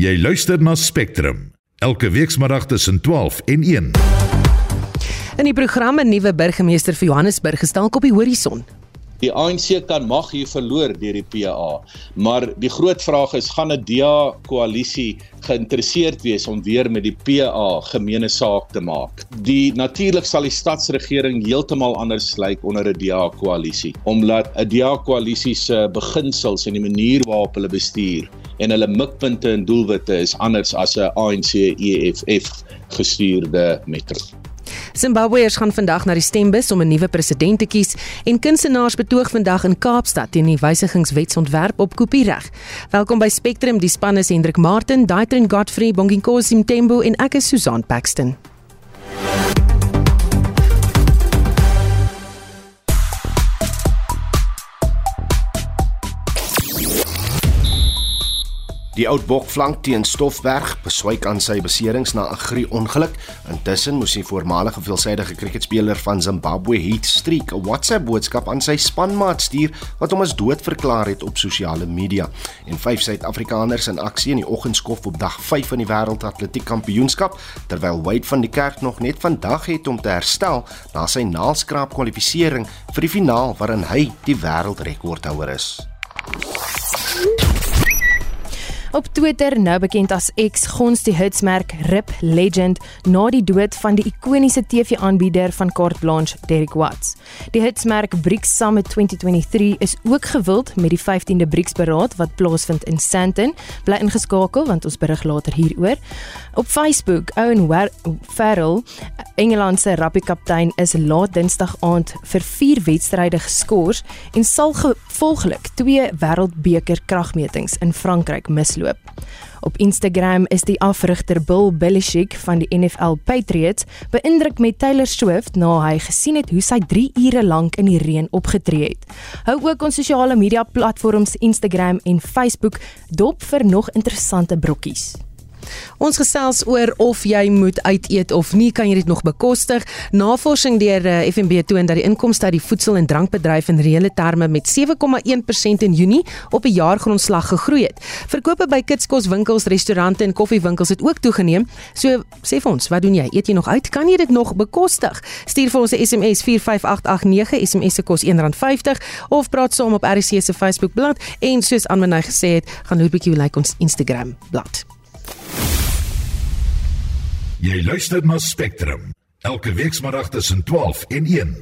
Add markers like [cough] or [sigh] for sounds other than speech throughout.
Jy luister na Spectrum elke weekmiddag tussen 12 en 1. In die program 'n nuwe burgemeester vir Johannesburg gestalk op die horison. Die ANC kan mag hier verloor deur die PA, maar die groot vraag is gaan 'n DA koalisie geïnteresseerd wees om weer met die PA gemeene saak te maak. Die natuurlik sal die stadsregering heeltemal anders lyk onder 'n DA koalisie, omdat 'n DA koalisie se beginsels en die manier waarop hulle bestuur en hulle mikpunte en doelwitte is anders as 'n ANC EFF gestuurde metro. Zimbabweërs gaan vandag na die stembus om 'n nuwe president te kies en kunstenaars betoog vandag in Kaapstad teen die wysigingswetsontwerp op kopiereg. Welkom by Spectrum, die span is Hendrik Martin, Daitrin Godfrey, Bonginkosi Mtembu en ek is Susan Paxton. Die oud bok flank teen Stoffberg beswyk aan sy beserings na 'n grie-ongeluk. Intussen moes die voormalige veelsidige kriketspeler van Zimbabwe, Heath Streak, 'n WhatsApp-boodskap aan sy spanmaat stuur wat hom as dood verklaar het op sosiale media. En vyf Suid-Afrikaners in aksie in die oggendskof op dag 5 van die Wêreldatletiek Kampioenskap, terwyl Wade van die Kerk nog net vandag het om te herstel na sy naalskraap kwalifikasie vir die finaal waarin hy die wêreldrekordhouer is. Op Twitter, nou bekend as X, gons die hitsmerk Rip Legend na die dood van die ikoniese TV-aanbieder van Carte Blanche, Derek Watts. Die hitsmerk BRICS Summit 2023 is ook gewild met die 15de BRICS beraad wat plaasvind in Sandton. Bly ingeskakel want ons berig later hieroor. Op Facebook, Owen Farrell, Engeland se rugby-kaptein, is laat Dinsdag aand vir 4 wedstryde geskort en sal gevolglik twee wêreldbeker kragmetings in Frankryk misloop loop. Op Instagram is die afrigter Bill Belichick van die NFL Patriots beïndruk met Taylor Swift na hy gesien het hoe sy 3 ure lank in die reën opgetree het. Hou ook ons sosiale media platforms Instagram en Facebook dop vir nog interessante brokkies. Ons gesels oor of jy moet uit eet of nie, kan jy dit nog bekostig? Navorsing deur eh, FNB toon dat die inkomste uit die voedsel- en drankbedryf in reële terme met 7,1% in Junie op 'n jaargrondslag gegroei het. Verkope by kitskoswinkels, restaurante en koffiewinkels het ook toegeneem. So sê vir ons, wat doen jy? Eet jy nog uit? Kan jy dit nog bekostig? Stuur vir ons 'n SMS 45889, SMS se kos R1.50 of praat saam op RC se Facebookblad en soos Anmanay gesê het, gaan loop 'n bietjie like ons Instagram bladsy. Jy luister na Spectrum elke weekmiddag tussen 12 en 1.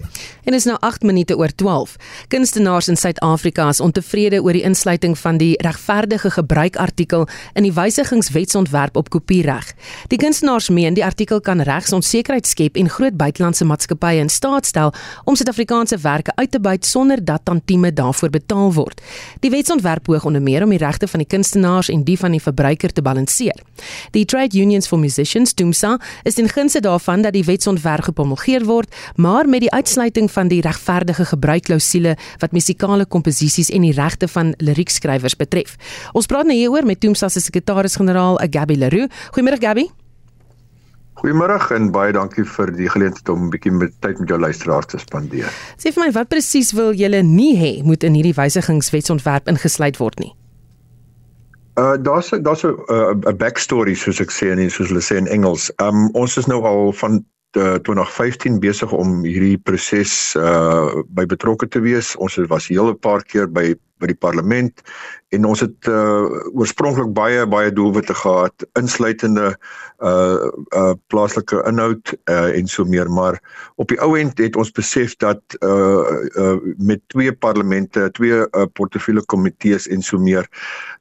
En is nou 8 minute oor 12. Kunstenaars in Suid-Afrika is ontevrede oor die insluiting van die regverdige gebruik artikel in die wysigingswetsontwerp op kopiereg. Die kunstenaars meen die artikel kan regsonsekerheid skep en groot buitelandse maatskappye in staat stel om Suid-Afrikaanse werke uit te buit sonder dat tantieme daarvoor betaal word. Die wetsontwerp poog onder meer om die regte van die kunstenaars en die van die verbruiker te balanseer. Die Trade Unions for Musicians, TUMSA, is in gunste daarvan dat die wet wetsontwerp gepromulgeer word, maar met die uitsluiting van die regverdige gebruikklousule wat musikale komposisies en die regte van liriekskrywers betref. Ons praat nou hieroor met Toomsa se sekretaris-generaal, Gabby Leroux. Goeiemôre Gabby. Goeiemôre en baie dankie vir die geleentheid om 'n bietjie met tyd met jou luisteraars te spandeer. Sê vir my, wat presies wil julle nie hê moet in hierdie wysigingswetsontwerp ingesluit word nie? Uh daar's daar's 'n 'n backstory soos ek sê en soos hulle sê in Engels. Um ons is nou al van 2015 besig om hierdie proses uh by betrokke te wees. Ons was 'n hele paar keer by by die parlement. En ons het uh oorspronklik baie baie doelwitte gehad insluitende uh uh plaaslike inhoud uh en so meer maar op die ou end het ons besef dat uh uh met twee parlemente, twee uh, portefeulje komitees en so meer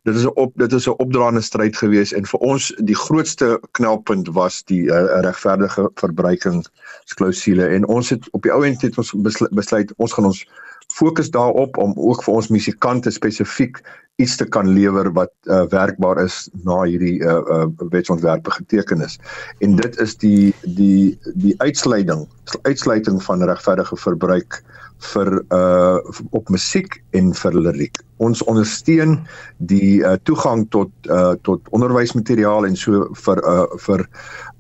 dit is 'n op dit is 'n opdraande stryd geweest en vir ons die grootste knelpunt was die uh, regverdige verbruikingsklausule en ons het op die ou end het ons besluit ons gaan ons fokus daarop om ook vir ons musikante spesifiek iets te kan lewer wat uh, werkbaar is na hierdie uh, uh, wetsontwerpe geteken is. En dit is die die die uitsluiting, uitsluiting van regverdige verbruik vir uh op musiek en vir liriek. Ons ondersteun die uh, toegang tot uh tot onderwysmateriaal en so vir uh vir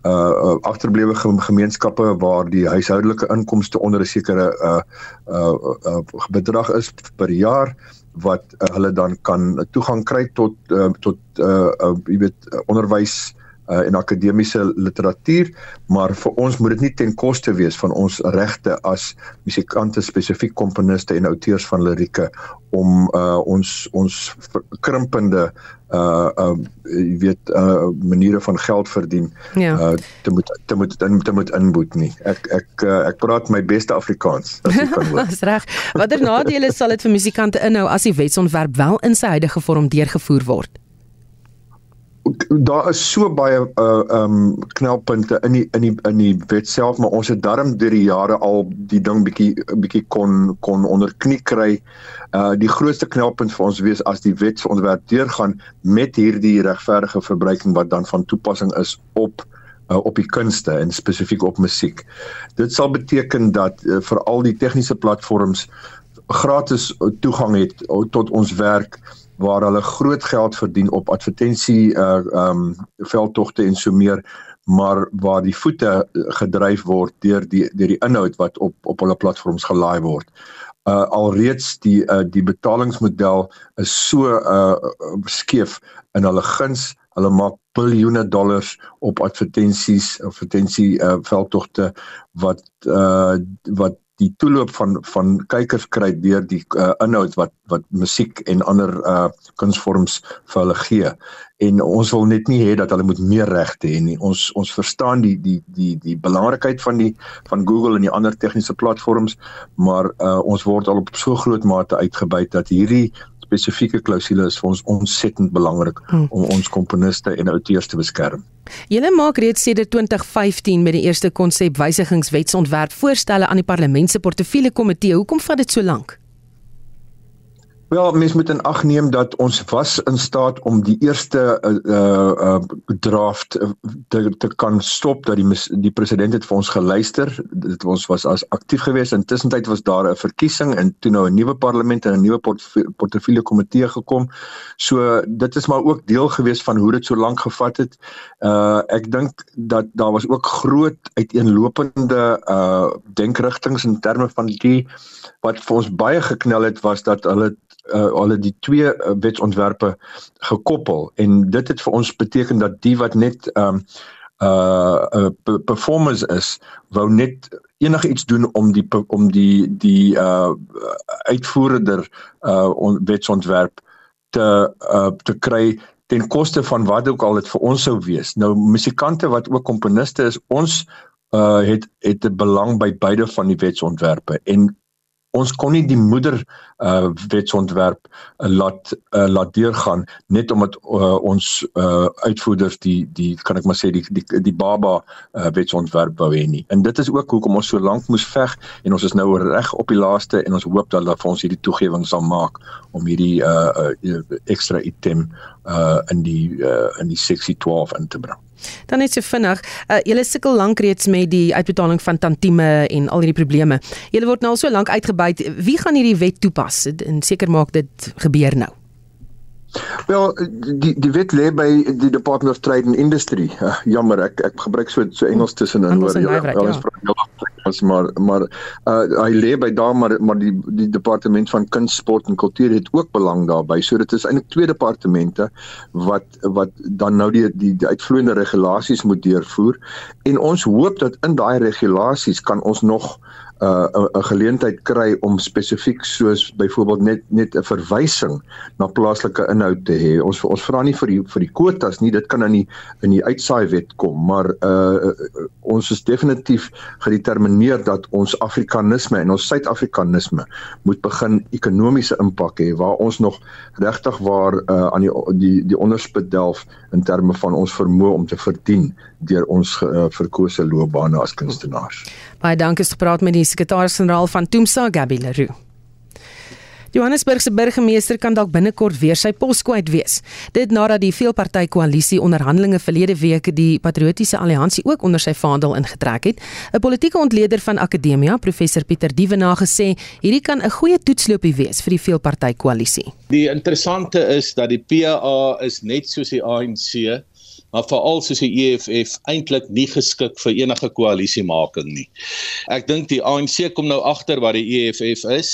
uh agterblewe gemeenskappe waar die huishoudelike inkomste onder 'n sekere uh uh, uh bedrag is per jaar wat uh, hulle dan kan toegang kry tot uh, tot uh, uh jy weet onderwys uh, en akademiese literatuur, maar vir ons moet dit nie ten koste wees van ons regte as musikante, spesifiek komponiste en auteurs van lirieke om uh, ons ons krimpende uh uh jy weet uh maniere van geld verdien ja. uh te moet te moet te, te moet inboet nie. Ek ek uh, ek praat my beste Afrikaans as jy kan hoor. [laughs] Dis reg. Watter nadele sal dit vir musikante inhou as die wetsontwerp wel in sy huidige vorm deurgevoer word? Daar is so baie uh um knelpunte in die in die in die wet self maar ons het darm deur die jare al die ding bietjie bietjie kon kon onder knie kry. Uh die grootste knelpunt vir ons wees as die wetsontwerp deurgaan met hierdie regverdige verbruiking wat dan van toepassing is op uh, op die kunste en spesifiek op musiek. Dit sal beteken dat uh, vir al die tegniese platforms gratis toegang het tot ons werk waar hulle groot geld verdien op advertensie uh um veldtogte en so meer maar waar die voete gedryf word deur die deur die inhoud wat op op hulle platforms gelaai word. Uh alreeds die uh die betalingsmodel is so uh skeef in hulle guns. Hulle maak biljoene dollars op advertensies, advertensie uh veldtogte wat uh wat die toeloop van van kykers kry deur die uh, inhoud wat wat musiek en ander uh kunsvorms vir hulle gee. En ons wil net nie hê dat hulle moet meer regte hê nie. Ons ons verstaan die die die die belangrikheid van die van Google en die ander tegniese platforms, maar uh ons word al op so groot mate uitgebuit dat hierdie spesifieke klousule is vir ons ontsettend belangrik hmm. om ons komponiste en auteurs te beskerm. Julle maak reeds sedert 2015 met die eerste konsepwysigingswetsontwerp voorstelle aan die parlement se portefeulje komitee. Hoekom vat dit so lank? Wel, mens moet in ag neem dat ons was in staat om die eerste uh uh draft te te kan stop dat die die president het vir ons geluister. Dit ons was as aktief geweest. Intussen tyd was daar 'n verkiesing en toe nou 'n nuwe parlement en 'n nuwe portefeulje komitee gekom. So dit is maar ook deel geweest van hoe dit so lank gevat het. Uh ek dink dat daar was ook groot uiteenlopende uh denkrigtinge in terme van die wat vir ons baie geknel het was dat hulle uh, hulle die twee uh, wetsontwerpe gekoppel en dit het vir ons beteken dat die wat net um uh uh, performance is wou net enige iets doen om die om die die uh uitvoerder uh wetsontwerp te uh te kry ten koste van wat ook al dit vir ons sou wees. Nou musikante wat ook komponiste is, ons uh het het 'n belang by beide van die wetsontwerpe en ons kon nie die moeder uh wetsontwerp uh, laat uh, laat deurgaan net omdat uh, ons uh uitvoerders die die kan ek maar sê die die die baba uh, wetsontwerp wou hê nie. En dit is ook hoekom ons so lank moes veg en ons is nou reg op die laaste en ons hoop dat hulle vir ons hierdie toegewing sal maak om hierdie uh, uh ekstra item uh in die uh in die 612 in te bring. Dan net so vinnig, uh, julle sukkel lank reeds met die uitbetaling van tantieme en al hierdie probleme. Julle word nou al so lank uitgebuit. Wie gaan hierdie wet toepas en seker maak dit gebeur nou? Wel die die wet lê by die Department of Trade and Industry. Uh, jammer ek ek gebruik so so Engels tussenin hoor. Ja, ja, ja. maar maar uh, hy lê by daar maar maar die die departement van kuns, sport en kultuur het ook belang daarbey. So dit is eintlik twee departemente wat wat dan nou die die, die uitvloeiende regulasies moet deurvoer en ons hoop dat in daai regulasies kan ons nog uh, 'n geleentheid kry om spesifiek soos byvoorbeeld net net 'n verwysing na plaaslike inhoud te hê. Ons ons vra nie vir die vir die kwotas nie, dit kan in die in die uitsaai wet kom, maar uh ons is definitief gedetermineer dat ons Afrikanisme en ons Suid-Afrikanisme moet begin ekonomiese impak hê waar ons nog regtig waar uh aan die die die onderspit delf in terme van ons vermoë om te verdien deur ons uh, verkose loopbane as kunstenaars. Baie dankie vir gepraat met die sekretaris-generaal van Tumsa Gabby Leroux. Johannesburg se burgemeester kan dalk binnekort weer sy pos kwyt wees. Dit nadat die veelparty koalisie onderhandelinge verlede week die Patriotiese Alliansie ook onder sy vaandel ingetrek het. 'n Politieke ontleder van Akademia, professor Pieter Dievenaar gesê, hierdie kan 'n goeie toetsloopie wees vir die veelparty koalisie. Die interessante is dat die PA is net soos die ANC maar veral soos die EFF eintlik nie geskik vir enige koalisiemaking nie. Ek dink die ANC kom nou agter wat die EFF is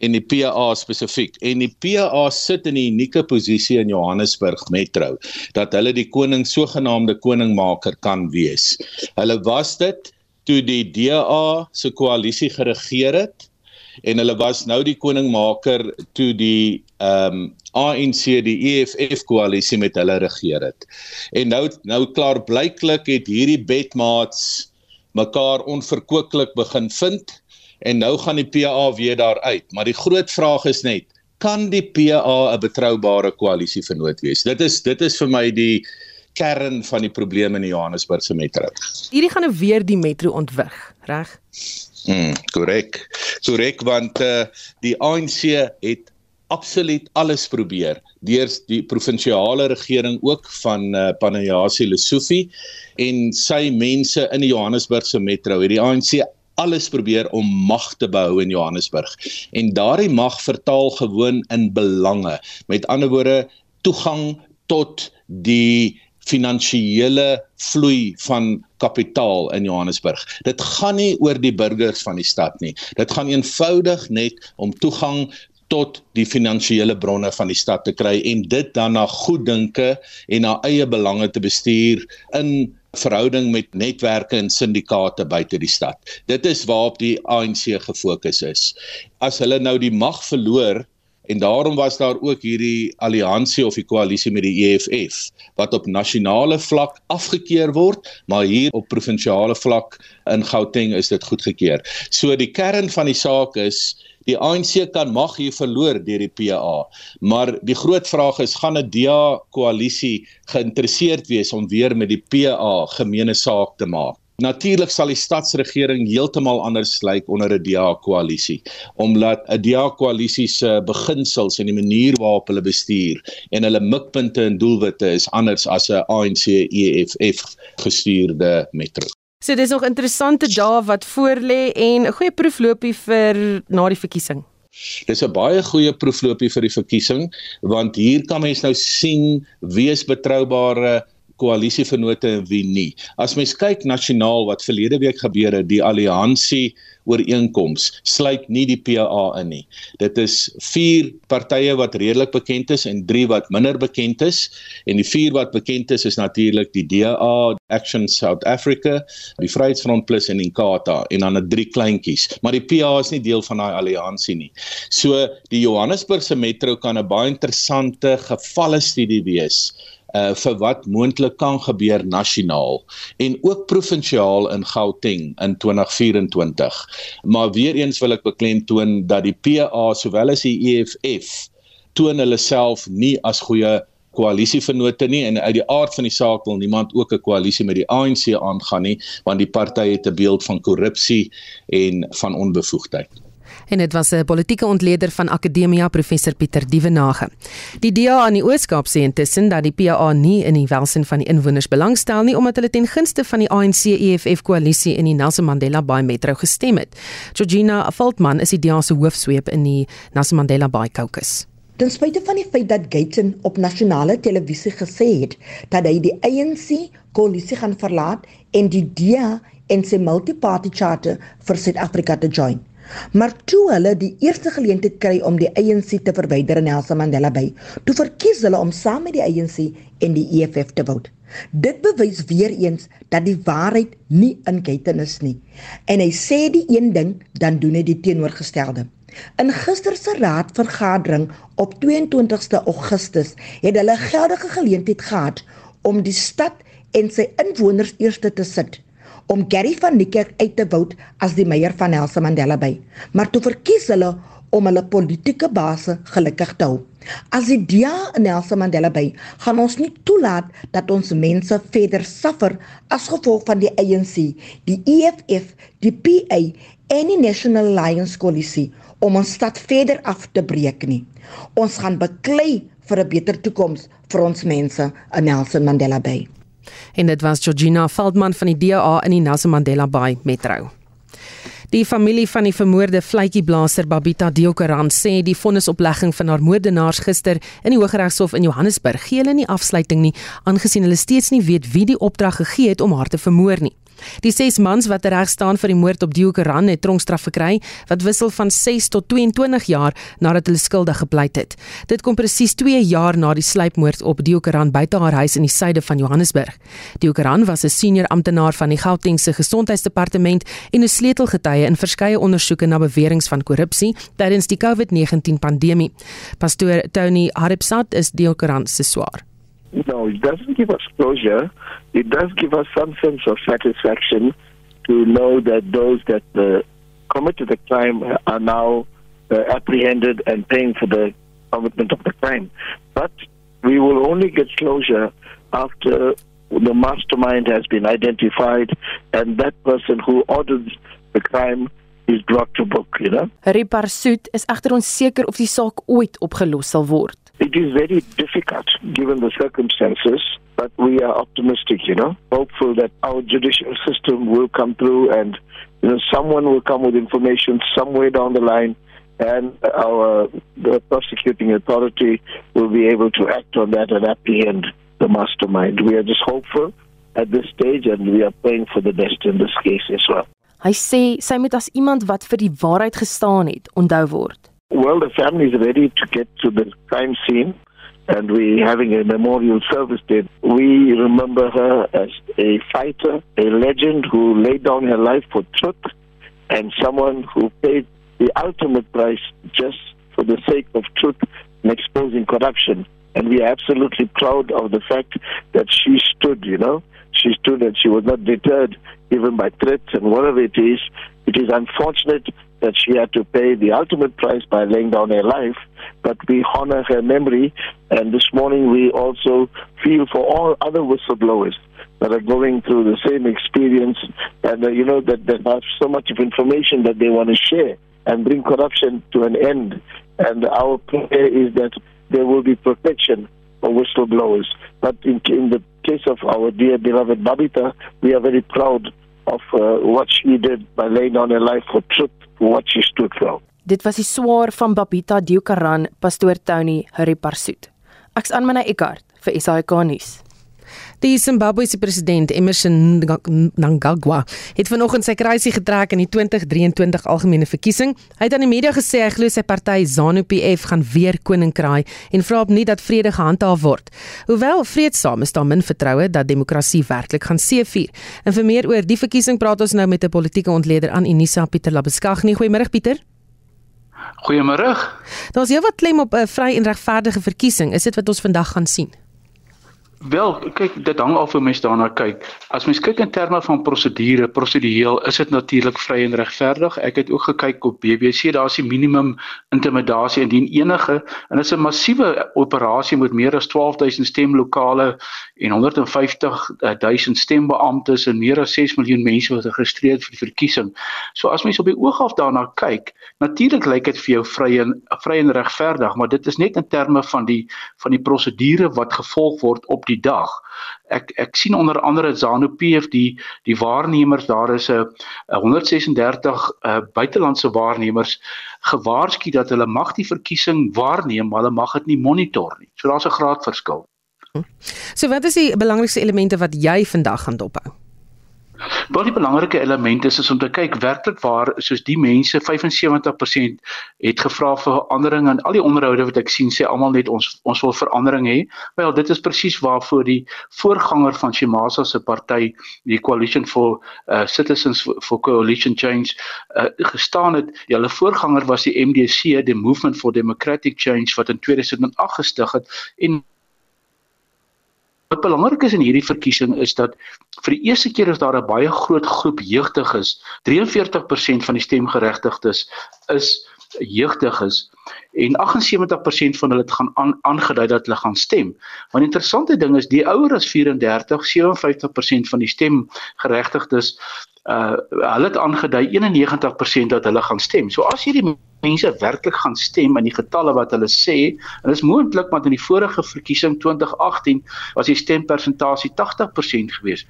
en die PA spesifiek. En die PA sit in 'n unieke posisie in Johannesburg Metro dat hulle die koning sogenaamde koningmaker kan wees. Hulle was dit toe die DA se koalisie geregeer het en hulle was nou die koningmaker toe die ehm um, ANC die EFF koalisie met hulle regeer het. En nou nou klaar blyklik het hierdie bedmaats mekaar onverkooklik begin vind en nou gaan die PA weer daar uit. Maar die groot vraag is net kan die PA 'n betroubare koalisie vernoot wees? Dit is dit is vir my die kern van die probleem in die Johannesburgse metro. Hierdie gaan nou weer die metro ontwrig, reg? Mm, korrek. Korrek want uh, die ANC het absoluut alles probeer. Deur die provinsiale regering ook van uh, Panayasi Lesufi en sy mense in die Johannesburgse metro het die ANC alles probeer om mag te behou in Johannesburg. En daardie mag vertaal gewoon in belange. Met ander woorde toegang tot die finansiële vloei van kapitaal in Johannesburg. Dit gaan nie oor die burgers van die stad nie. Dit gaan eenvoudig net om toegang tot die finansiële bronne van die stad te kry en dit dan na goeddinke en na eie belange te bestuur in verhouding met netwerke en syndikaate buite die stad. Dit is waarop die ANC gefokus is. As hulle nou die mag verloor en daarom was daar ook hierdie alliansie of die koalisie met die EFF wat op nasionale vlak afgekeur word, maar hier op provinsiale vlak in Gauteng is dit goedgekeur. So die kern van die saak is die ANC kan mag hier verloor deur die PA, maar die groot vraag is gaan 'n DA koalisie geïnteresseerd wees om weer met die PA gemeene saak te maak? Natuurlik sal die stadsregering heeltemal anders lyk onder 'n DA koalisie, omdat 'n DA koalisie se beginsels en die manier waarop hulle bestuur en hulle mikpunte en doelwitte is anders as 'n ANC EFF gestuurde metro. So dis nog interessante dae wat voorlê en 'n goeie proefloopie vir na die verkiesing. Dis 'n baie goeie proefloopie vir die verkiesing want hier kan mens nou sien wie is betroubare koalisievennote en wie nie. As mens kyk nasionaal wat verlede week gebeur het, die alliansie ooreenkoms sluit nie die PA in nie. Dit is vier partye wat redelik bekend is en drie wat minder bekend is en die vier wat bekend is is natuurlik die DA, Action South Africa, die Vryheidsfront Plus en Inkatha en dan 'n drie kleintjies, maar die PA is nie deel van daai alliansie nie. So die Johannesburgse metro kan 'n baie interessante gevalle studie wees uh vir wat moontlik kan gebeur nasionaal en ook provinsiaal in Gauteng in 2024. Maar weer eens wil ek beklemtoon dat die PA sowel as die EFF toon hulle self nie as goeie koalisievennote nie en uit die aard van die saak wil niemand ook 'n koalisie met die ANC aangaan nie want die party het 'n beeld van korrupsie en van onbevoegdheid en dit was 'n politieke ontleder van Akademia professor Pieter Dievenage. Die DA aan die Ooskaap sê intussen dat die PA nie in die welsin van die inwoners belangstel nie omdat hulle ten gunste van die ANC EFF koalisie in die Nelson Mandela Bay Metro gestem het. Georgina Veldman is die DA se hoofsweep in die Nelson Mandela Bay caucus. Ten spyte van die feit dat Gaten op nasionale televisie gesê het dat hy die ANC koalisie gaan verlaat en die DA en sy multi-party charter vir Suid-Afrika te join, Maar toe hulle die eerste geleentheid kry om die ANC te verwyder in Nelson Mandela Bay, toe verkies hulle om saam met die ANC en die EFF te vote. Dit bewys weer eens dat die waarheid nie in Gaten is nie. En hy sê die een ding, dan doen hy die teenoorgestelde. In gister se raadvergadering op 22ste Augustus het hulle geldige geleentheid gehad om die stad en sy inwoners eerste te sit om Gary van Niekerk uit te woud as die meier van Nelson Mandela Bay. Maar toe verkies hulle om hulle politieke base gelukkig te hou. As die DA in Nelson Mandela Bay gaan ons nie toelaat dat ons mense verder suffer as gevolg van die ANC, die EFF, die PA en die National Alliance koalisie om ons stad verder af te breek nie. Ons gaan beklei vir 'n beter toekoms vir ons mense in Nelson Mandela Bay en dit was Georgina Veldman van die DA in die Nelson Mandela Bay Metro. Die familie van die vermoorde vletjieblaser Babita Deokaran sê die vonnisoplegging van haar moordenaars gister in die Hooggeregshof in Johannesburg gee hulle nie afsluiting nie aangesien hulle steeds nie weet wie die opdrag gegee het om haar te vermoor nie. Die 6 mans wat reg staan vir die moord op Dio Karan het tronkstraf gekry wat wissel van 6 tot 22 jaar nadat hulle skuldig gepleit het. Dit kom presies 2 jaar na die sluipmoord op Dio Karan buite haar huis in die suide van Johannesburg. Dio Karan was 'n senior amptenaar van die Gautengse Gesondheidsdepartement en 'n sleutelgetuie in verskeie ondersoeke na beweringe van korrupsie tydens die COVID-19 pandemie. Pastoor Tony Haripsat is Dio Karan se swaar. No, it doesn't give us closure. It does give us some sense of satisfaction to know that those that uh, committed the crime are now uh, apprehended and paying for the commitment of the crime. But we will only get closure after the mastermind has been identified and that person who ordered the crime is brought to book, you know. Harry Parsoot is egter onseker of die saak ooit opgelos sal word. It is very difficult given the circumstances, but we are optimistic, you know, hopeful that our judicial system will come through and you know someone will come with information somewhere down the line and our the prosecuting authority will be able to act on that and apprehend the mastermind. We are just hopeful at this stage and we are praying for the best in this case as well. Hy sê sy moet as iemand wat vir die waarheid gestaan het, onthou word. Well, the family is ready to get to the crime scene and we're having a memorial service there. We remember her as a fighter, a legend who laid down her life for truth and someone who paid the ultimate price just for the sake of truth and exposing corruption. And we are absolutely proud of the fact that she stood, you know, she stood and she was not deterred even by threats and whatever it is. It is unfortunate that she had to pay the ultimate price by laying down her life, but we honor her memory. And this morning we also feel for all other whistleblowers that are going through the same experience and, uh, you know, that, that have so much of information that they want to share and bring corruption to an end. And our prayer is that there will be protection for whistleblowers. But in, in the case of our dear beloved Babita, we are very proud of uh, what she did by laying down her life for truth, for what she stood for. Dit was die swaar van Babita Diokaran, pastoor Tony Hariparsoet. Ek's aan myne Eckart vir SAK nuus. Die Zimbabwese president Emmerson Mnangagwa het vanoggend sy kruisie getrek in die 2023 algemene verkiesing. Hy het aan die media gesê hy glo sy party ZANU-PF gaan weer koning kraai en vra op nie dat vrede gehandhaaf word. Hoewel vreedsaam is daar min vertroue dat demokrasie werklik gaan seëvier. En vir meer oor die verkiesing praat ons nou met 'n politieke ontleder aan Unisa Pieter Labeskagh. Goeiemôre Pieter. Goeiemôre. Daar's heelwat klem op 'n vry en regverdige verkiesing. Is dit wat ons vandag gaan sien? Wel, kyk, dit hang af hoe mens daarna kyk. As mens kyk in terme van prosedure, prosedureel, is dit natuurlik vry en regverdig. Ek het ook gekyk op BBC, daar's die minimum intimidasie indien enige en dit is 'n massiewe operasie met meer as 12000 stemlokale en 150000 stembeamptes en meer as 6 miljoen mense wat geregistreer vir die verkiesing. So as mens op die oog af daarna kyk, natuurlik lyk dit vir jou vry en vry en regverdig, maar dit is net in terme van die van die prosedure wat gevolg word op die dag. Ek ek sien onder andere Zanu PF die die waarnemers daar is 'n 136 uh, buitelandse waarnemers gewaarsku dat hulle mag die verkiesing waarneem, maar hulle mag dit nie monitor nie. So daar's 'n graad verskil. So wat is die belangrikste elemente wat jy vandag gaan dophou? Wat die belangrike element is is om te kyk werklik waar soos die mense 75% het gevra vir verandering en al die onderhoude wat ek sien sê almal net ons ons wil verandering hê. Wel dit is presies waarvoor die voorganger van Shemasa se party die Coalition for uh, Citizens for Coalition Change uh, gestaan het. Ja, hulle voorganger was die MDC, the Movement for Democratic Change wat in 2008 gestig het en Wat belangrik is in hierdie verkiesing is dat vir die eerste keer is daar 'n baie groot groep jeugdiges. 43% van die stemgeregtigdes is jeugdiges en 78% van hulle het gaan aangedui dat hulle gaan stem. Maar die interessante ding is die ouer as 34, 57% van die stemgeregtigdes uh hulle het aangedui 91% dat hulle gaan stem. So as hierdie mense werklik gaan stem in die getalle wat hulle sê, en dit is moontlik want in die vorige verkiesing 2018 was die stempersentasie 80% geweest.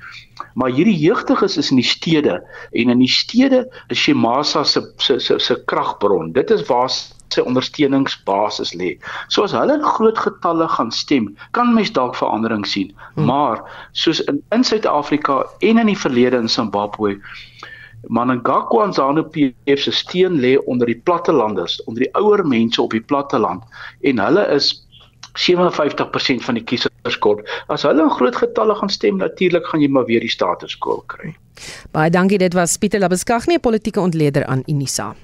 Maar hierdie jeugdiges is in die stede en in die stede is Shemasa se se se, se kragbron. Dit is waar sy ondersteuningsbasis lê. So as hulle in groot getalle gaan stem, kan mens dalk verandering sien. Hmm. Maar soos in in Suid-Afrika en in die verlede in Zimbabwe Manangakwa en ZANU-PF se steun lê onder die plattelanders, onder die ouer mense op die platteland en hulle is 57% van die kieserskort. As hulle in groot getalle gaan stem, natuurlik gaan jy maar weer die status quo kry. Baie dankie, dit was Pieter Labeskagh, 'n politieke ontleder aan Unisa.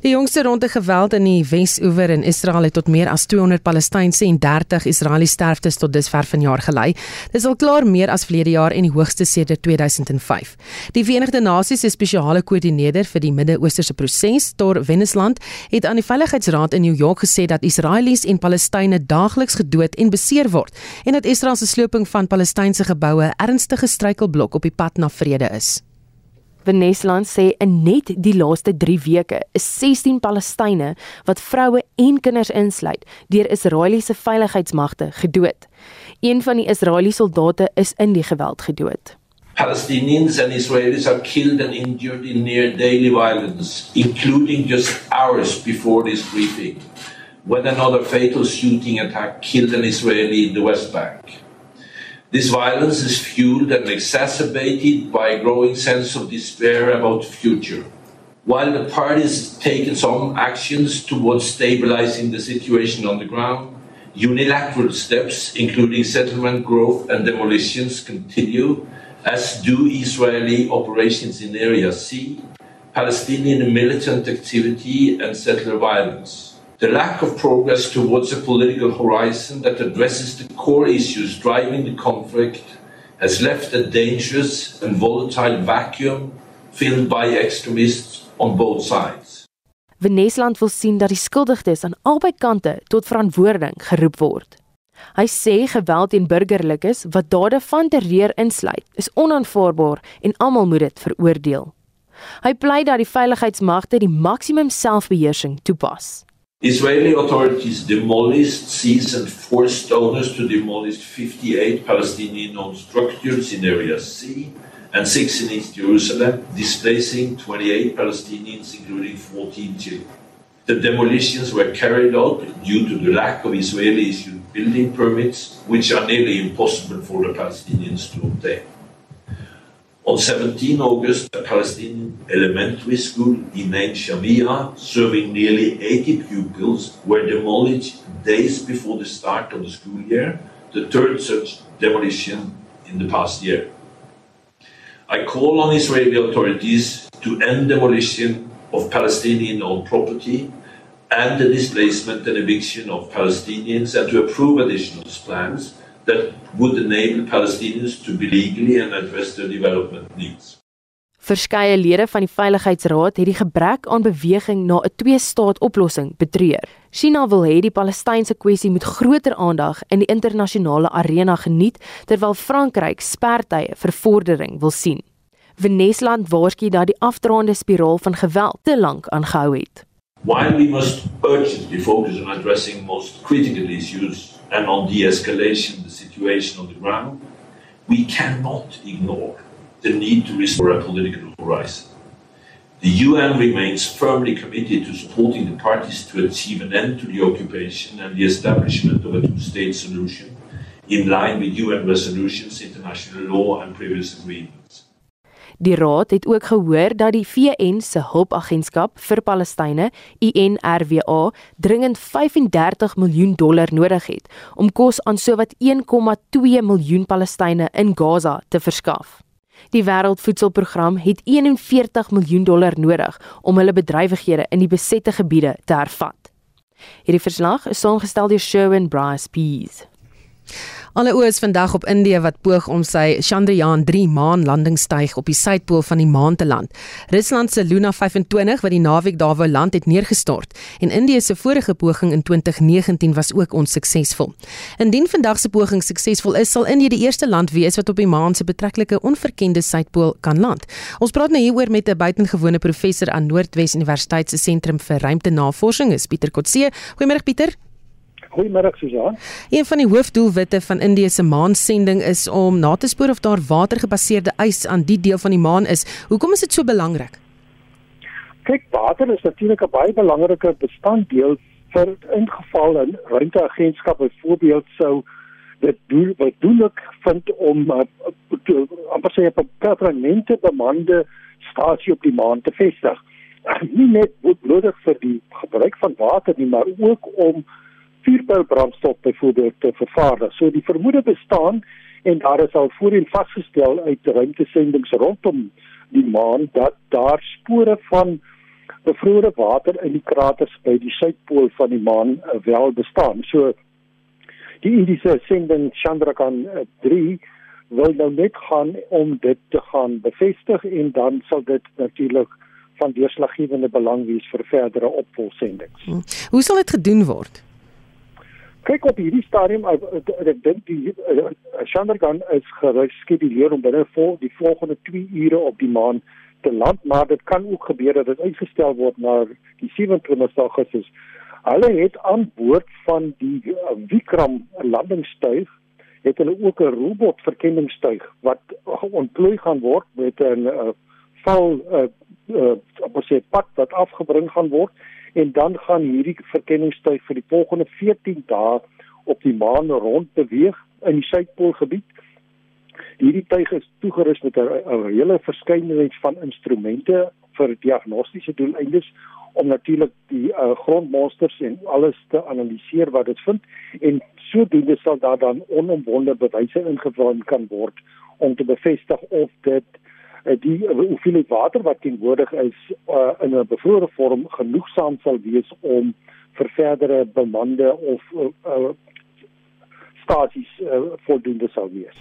Die jongste ronde geweld in die Wes-oewer in Israel het tot meer as 200 Palestynse en 30 Israeliese sterftes tot dusver vanjaar gelei. Dis al klaar meer as verlede jaar en die hoogste sedert 2005. Die Verenigde Nasies se spesiale koördineerder vir die Midde-Oosterse proses, Tor Wennesland, het aan die Veiligheidsraad in New York gesê dat Israelies en Palestynë daagliks gedood en beseer word en dat Israel se sloping van Palestynse geboue ernstige struikelblok op die pad na vrede is. Venesland sê in net die laaste 3 weke is 16 Palestynë wat vroue en kinders insluit deur Israeliese veiligheidsmagte gedood. Een van die Israeliese soldate is in die geweld gedood. Palestinians and Israelis are killed and injured in near daily violence, including just hours before this briefing, when another fatal shooting attack killed an Israeli in the West Bank. This violence is fueled and exacerbated by a growing sense of despair about the future. While the parties taken some actions towards stabilizing the situation on the ground, unilateral steps, including settlement growth and demolitions, continue, as do Israeli operations in Area C, Palestinian militant activity, and settler violence. The lack of progress towards a political horizon that addresses the core issues driving the conflict has left a dangerous and volatile vacuum filled by extremists on both sides. Venesland wil sien dat die skuldiges aan albei kante tot verantwoording geroep word. Hy sê geweld teen burgerlikes wat dade van terreur insluit, is onaanvaarbaar en almal moet dit veroordeel. Hy pleit dat die veiligheidsmagte die maksimum selfbeheersing toepas. Israeli authorities demolished, seized, and forced owners to demolish 58 Palestinian owned structures in Area C and six in East Jerusalem, displacing 28 Palestinians, including 14 children. The demolitions were carried out due to the lack of Israeli issued building permits, which are nearly impossible for the Palestinians to obtain. On 17 August, a Palestinian elementary school in Ain Shamia, serving nearly 80 pupils, were demolished days before the start of the school year, the third such demolition in the past year. I call on Israeli authorities to end demolition of Palestinian owned property and the displacement and eviction of Palestinians and to approve additional plans that would enable Palestinians to be legally and address their development needs. Verskeie lede van die Veiligheidsraad het die gebrek aan beweging na 'n twee-staat-oplossing betreur. China wil hê die Palestynse kwessie moet groter aandag in die internasionale arena geniet terwyl Frankryk spertye vir vordering wil sien. Venesland waarsku dat die afdraande spiraal van geweld te lank aangehou het. While we must urgently focus on addressing most critical issues and on de-escalation the situation on the ground, we cannot ignore the need to restore a political horizon. The UN remains firmly committed to supporting the parties to achieve an end to the occupation and the establishment of a two-state solution in line with UN resolutions, international law and previous agreements. Die raad het ook gehoor dat die VN se hulpagentskap vir Palestynë, UNRWA, dringend 35 miljoen dollar nodig het om kos aan sowat 1,2 miljoen Palestynë in Gaza te verskaf. Die Wêreldvoedselprogram het 41 miljoen dollar nodig om hulle bedrywighede in die besette gebiede te hervat. Hierdie verslag is saamgestel deur Sherwin Bryce Pease. Alle oë is vandag op Indië wat poog om sy Chandrayaan-3 maanlandingstuig op die suidpool van die maan te land. Rusland se Luna 25 wat die naweek daar wou land het neergestort en Indië se vorige poging in 2019 was ook onsuksesvol. Indien vandag se poging suksesvol is, sal Indië die eerste land wees wat op die maan se betreklike onverkende suidpool kan land. Ons praat nou hieroor met 'n buitengewone professor aan Noordwes Universiteit se sentrum vir ruimtenavorsing, Pieter Kotse. Goeiemôre Pieter. Goeiemôre Susan. Een van die hoofdoelwitte van Indië se maansending is om na te spoor of daar watergebaseerde ys aan die deel van die maan is. Hoekom is dit so belangrik? kyk water is natuurlik 'n baie belangrike bestanddeel vir ingeval 'n ruimteagentskap byvoorbeeld sou dit doen wat doen ek vind om uh, amper sê 'n permanente bemande stasie op die maan te vestig. Nie net nodig vir die gebruik van water nie, maar ook om vuurpylbrandstof byvoorbeeld te vervaardig. So die vermoede bestaan en daar is al voorheen vasgestel uit ruimtesendings rondom die maan dat daar spore van bevrore water in die kraters by die suidpool van die maan uh, wel bestaan. So die Indiese sending Chandrayaan-3 wil nou net gaan om dit te gaan bevestig en dan sal dit natuurlik van deurslaggewende belang wees vir verdere opvolgsendings. Hmm. Hoe sal dit gedoen word? Kyk op hierdie stadium ek dink die Chandrayaan is geskeduleer om binne vol die volgende 2 ure op die maan te land, maar dit kan ook gebeur dat dit uitgestel word na die 27 Augustus. Hulle het aan boord van die uh, Vikram landingstuig het hulle ook 'n robot verkenningstuig wat ontplooi gaan word met 'n uh, val uh, uh, op 'n pad wat afgebring gaan word en dan gaan hierdie verkenningstuig vir die volgende 14 dae op die maan rond beweeg in die suidpoolgebied. Hierdie tuig is toegerus met 'n hele verskeidenheid van instrumente vir diagnostiese doeleindes om natuurlik die uh, grondmonsters en alles te analiseer wat dit vind en sodoende sal daar dan onomwonde bewyse ingewin kan word om te bevestig of dit die uh, hoeveelheid water wat teenwoordig is uh, in 'n bevrore vorm genoegsaam sal wees om vir verdere bemande of uh, uh, stasies uh, voldoende sal wees.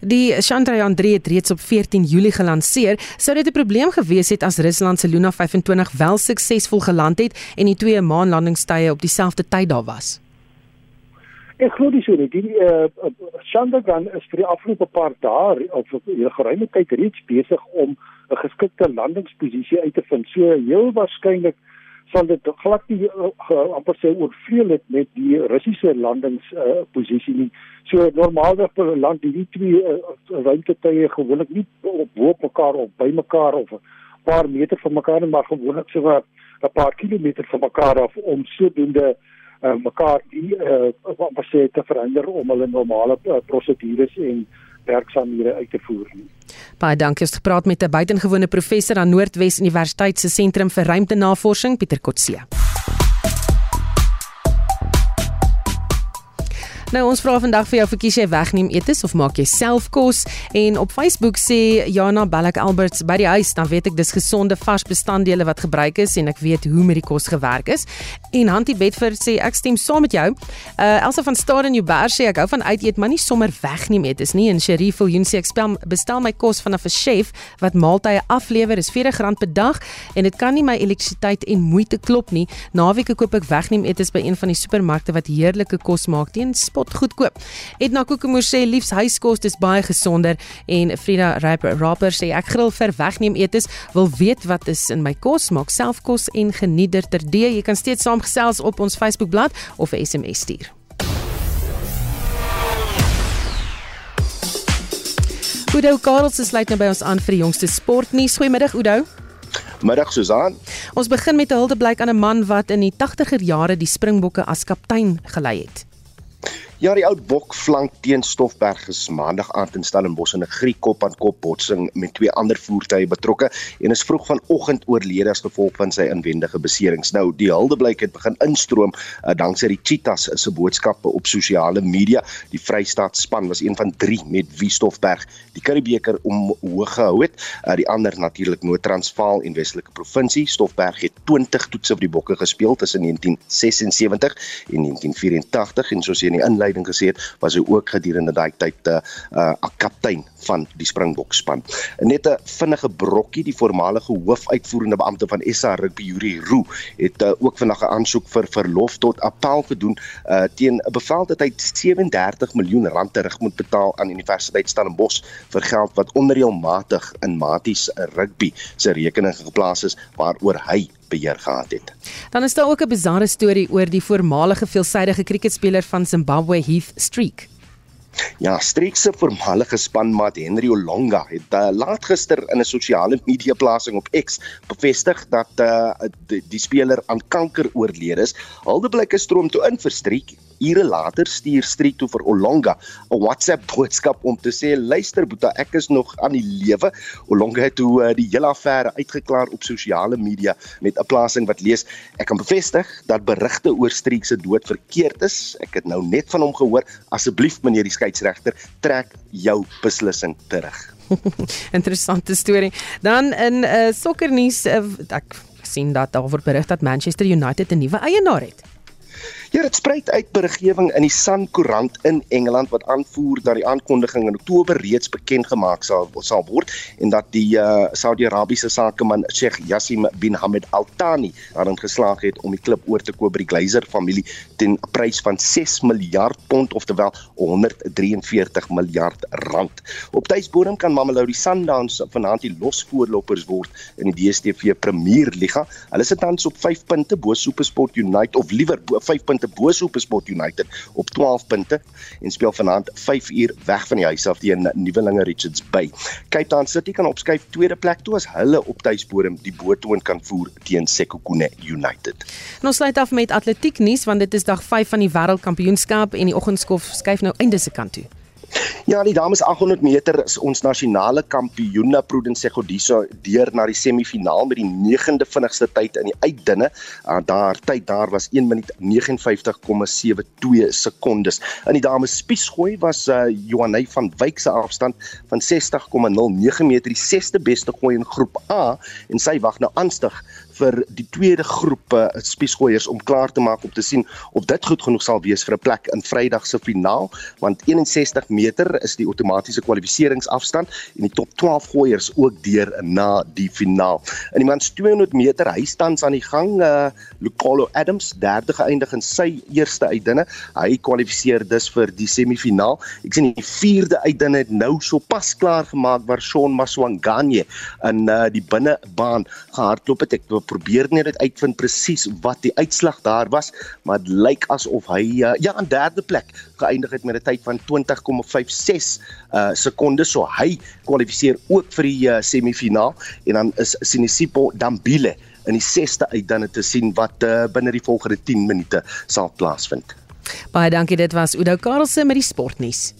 Die Chandrayaan-3 het reeds op 14 Julie gelanseer. Sou dit 'n probleem gewees het as Rusland se Luna 25 wel suksesvol geland het en die twee maanlandingstye op dieselfde tyd daar was? Ek glo dis so nie. Die uh, Chandrayaan is vir die afgelope paar dae of 'n geruime tyd reeds besig om 'n geskikte landingsposisie uit te vind. So heel waarskynlik sal dit glad nie uh, amper sê oorvleuel het met die Russiese landings uh, nie. So normaalweg land die twee uh, ruimtetuie gewoonlik nie op bo mekaar of by mekaar of 'n paar meter van mekaar maar gewoonlik so 'n paar kilometer van mekaar af om sodoende uh, mekaar die uh, amper sê te verander om hulle normale uh, prosedures en werksamehede uit te voer nie. Baie dankie het gepraat met 'n buitengewone professor aan Noordwes Universiteit se sentrum vir ruimtenavorsing Pieter Kotse. Nou ons vra vandag vir jou of kies jy wegneem etes of maak jy self kos en op Facebook sê Jana Balak Alberts by die huis dan weet ek dis gesonde vars bestanddele wat gebruik is en ek weet hoe met die kos gewerk is. En Hantie Bedford sê ek stem saam met jou. Uh Elsa van Staden Jouberg sê ek hou van uit eet maar nie sommer wegneem etes nie. En Sherif Viljoen sê ek spel, bestel my kos van 'n chef wat maaltye aflewer is R40 per dag en dit kan nie my elektrisiteit en moeite klop nie. Naweke koop ek wegneem etes by een van die supermarkte wat heerlike kos maak teen spot goedkoop. Edna Kokemoer sê liefs huiskos is baie gesonder en Frida Rapper sê ek grill vir wegneem etes, wil weet wat is in my kos, maak self kos en geniet dit terdee. Jy kan steeds saamgesels op ons Facebookblad of 'n SMS stuur. Oudo Karels sluit nou by ons aan vir die jongste sportnuus. Goeiemiddag Oudo. Middag Susan. Ons begin met 'n huldeblyk aan 'n man wat in die 80er jare die Springbokke as kaptein gelei het. Ja, die oud bok flank teen Stoffberg is maandag aand in Stellenbosch in 'n griekop aan kop botsing met twee ander voertuie betrokke en is vroeg vanoggend oorlede as gevolg van sy inwendige beserings. Nou, die huldeblyk het begin instroom uh, danksy die Cheetahs se boodskappe op sosiale media. Die Vrystaat span was een van 3 met wie Stoffberg die Curriebeeker omhoog gehou het. Uh, die ander natuurlik Noord-Transvaal en Weselike Provinsie. Stoffberg het 20 toetse vir die bokke gespeel tussen 1976 en 1984 en soos jy in die inleiding gesê het, was hy ook gedurende daai tyd 'n uh, uh, kaptein van die Springbok span. Net 'n vinnige brokkie, die voormalige hoofuitvoerende beampte van SA Rugby Yuri Roo het uh, ook vandag 'n aansoek vir verlof tot appel gedoen uh, teen 'n bevel dat hy 37 miljoen rand terug moet betaal aan Universiteit Stellenbosch vir geld wat onreëlmatig in Maties Rugby se rekening geplaas is waaroor hy beheer gehad het. Dan is daar ook 'n bizarre storie oor die voormalige veelsidige kriketspeler van Zimbabwe Heath Streak. Ja, Streek se voormalige spanmaat Henry Olonga het uh, laat gister in 'n sosiale media plasing op X bevestig dat uh, die, die speler aan kanker oorlede is. Aldeblyke stroom toe in vir Streek ure later stuur Streek toe vir Olonga 'n WhatsApp boodskap om te sê luister Boeta ek is nog aan die lewe. Olonga het toe uh, die hele affære uitgeklaar op sosiale media met 'n plasing wat lees ek kan bevestig dat berigte oor Streek se dood verkeerd is. Ek het nou net van hom gehoor. Asseblief meneer die skeieregter trek jou beslissing terug. [laughs] Interessante storie. Dan in uh, sokkernuus uh, ek sien dat daar word berig dat Manchester United 'n nuwe eienaar het. Ja, dit spruit uit beriggewing in die Sun Koerant in Engeland wat aanvoer dat die aankondiging in Oktober reeds bekend gemaak sal sal word en dat die uh, Saudi-Arabiese sakeman Sheikh Yassim bin Hamad Al Thani daarin geslaag het om die klub oor te koop by die Glazer familie teen 'n prys van 6 miljard pond oftewel 143 miljard rand. Op tuisbodem kan Mamelodi Sundowns vanaand die losvoorlopers word in die DStv Premier Liga. Hulle sit tans op 5 punte bo SuperSport United of liewer 5 punte punte bo SuperSport United op 12 punte en speel vanaand 5 uur weg van die huis af teen Nuwelinge Richards Bay. Cape Town City kan opskuif tweede plek toe as hulle op tuisbodem die boottoon kan voer teen Sekhukhune United. En ons sluit af met atletiek nuus want dit is dag 5 van die wêreldkampioenskap en die oggendskof skuif nou einde se kant toe. Ja, die dames 800 meter is ons nasionale kampioene Prudence Godiso deur na die semifinaal met die 9de vinnigste tyd in die uitdinne. Uh, daar tyd daar was 1 minuut 59,72 sekondes. In die dames spiesgooi was uh, Johanay van Wyk se afstand van 60,09 meter die sesde beste gooi in groep A en sy wag nou aanstig vir die tweede groep uh, spiesgooiers om klaar te maak om te sien of dit goed genoeg sal wees vir 'n plek in Vrydag se finaal want 61 meter is die outomatiese kwalifikasieringsafstand en die top 12 gooiers ook deur na die finaal. In die mans 200 meter hy staan aan die gang uh Lucolo Adams derde geëindig in sy eerste uitdinne. Hy kwalifiseer dus vir die semifinaal. Ek sien die vierde uitdinne het nou sopas klaar gemaak waar Shaun Maswanganye in uh die binnebaan gehardloop het. Ek probeer net dit uitvind presies wat die uitslag daar was, maar dit lyk asof hy uh, ja aan derde plek geëindig het met 'n tyd van 20,56 uh sekondes. So hy kwalifiseer ook vir die uh, semifinaal en dan is Sinisipo Dambile in die 6ste uit dan te sien wat uh, binne die volgende 10 minute sal plaasvind. Baie dankie dit was Udo Karlse met die sportnuus.